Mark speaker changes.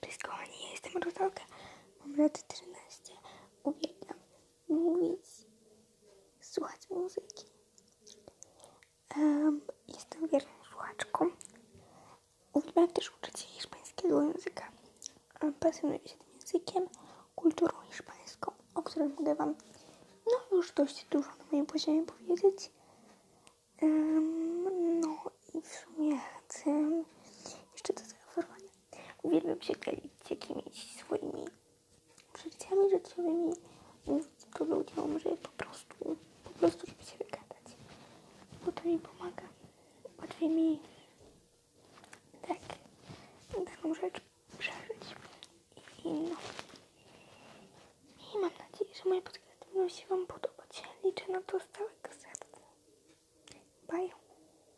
Speaker 1: Cześć kochani, ja jestem Rosalka, mam lat 13. Uwielbiam mówić, słuchać muzyki. Em, jestem wierną słuchaczką. Uwielbiam też uczyć się hiszpańskiego języka. Em, Pasjonuję się tym językiem, kulturą hiszpańską, o której mogę Wam no już dość dużo na moim poziomie powiedzieć. Em, Uwielbiam się dzielić jakimiś swoimi przeżyciami życiowymi, to ludziom, że po prostu, po prostu, żeby się wygadać. Bo to mi pomaga. Łatwiej mi tak daną rzecz przeżyć. I no. I mam nadzieję, że moje podcasty będą się Wam podobać. Liczę na to z całego serca.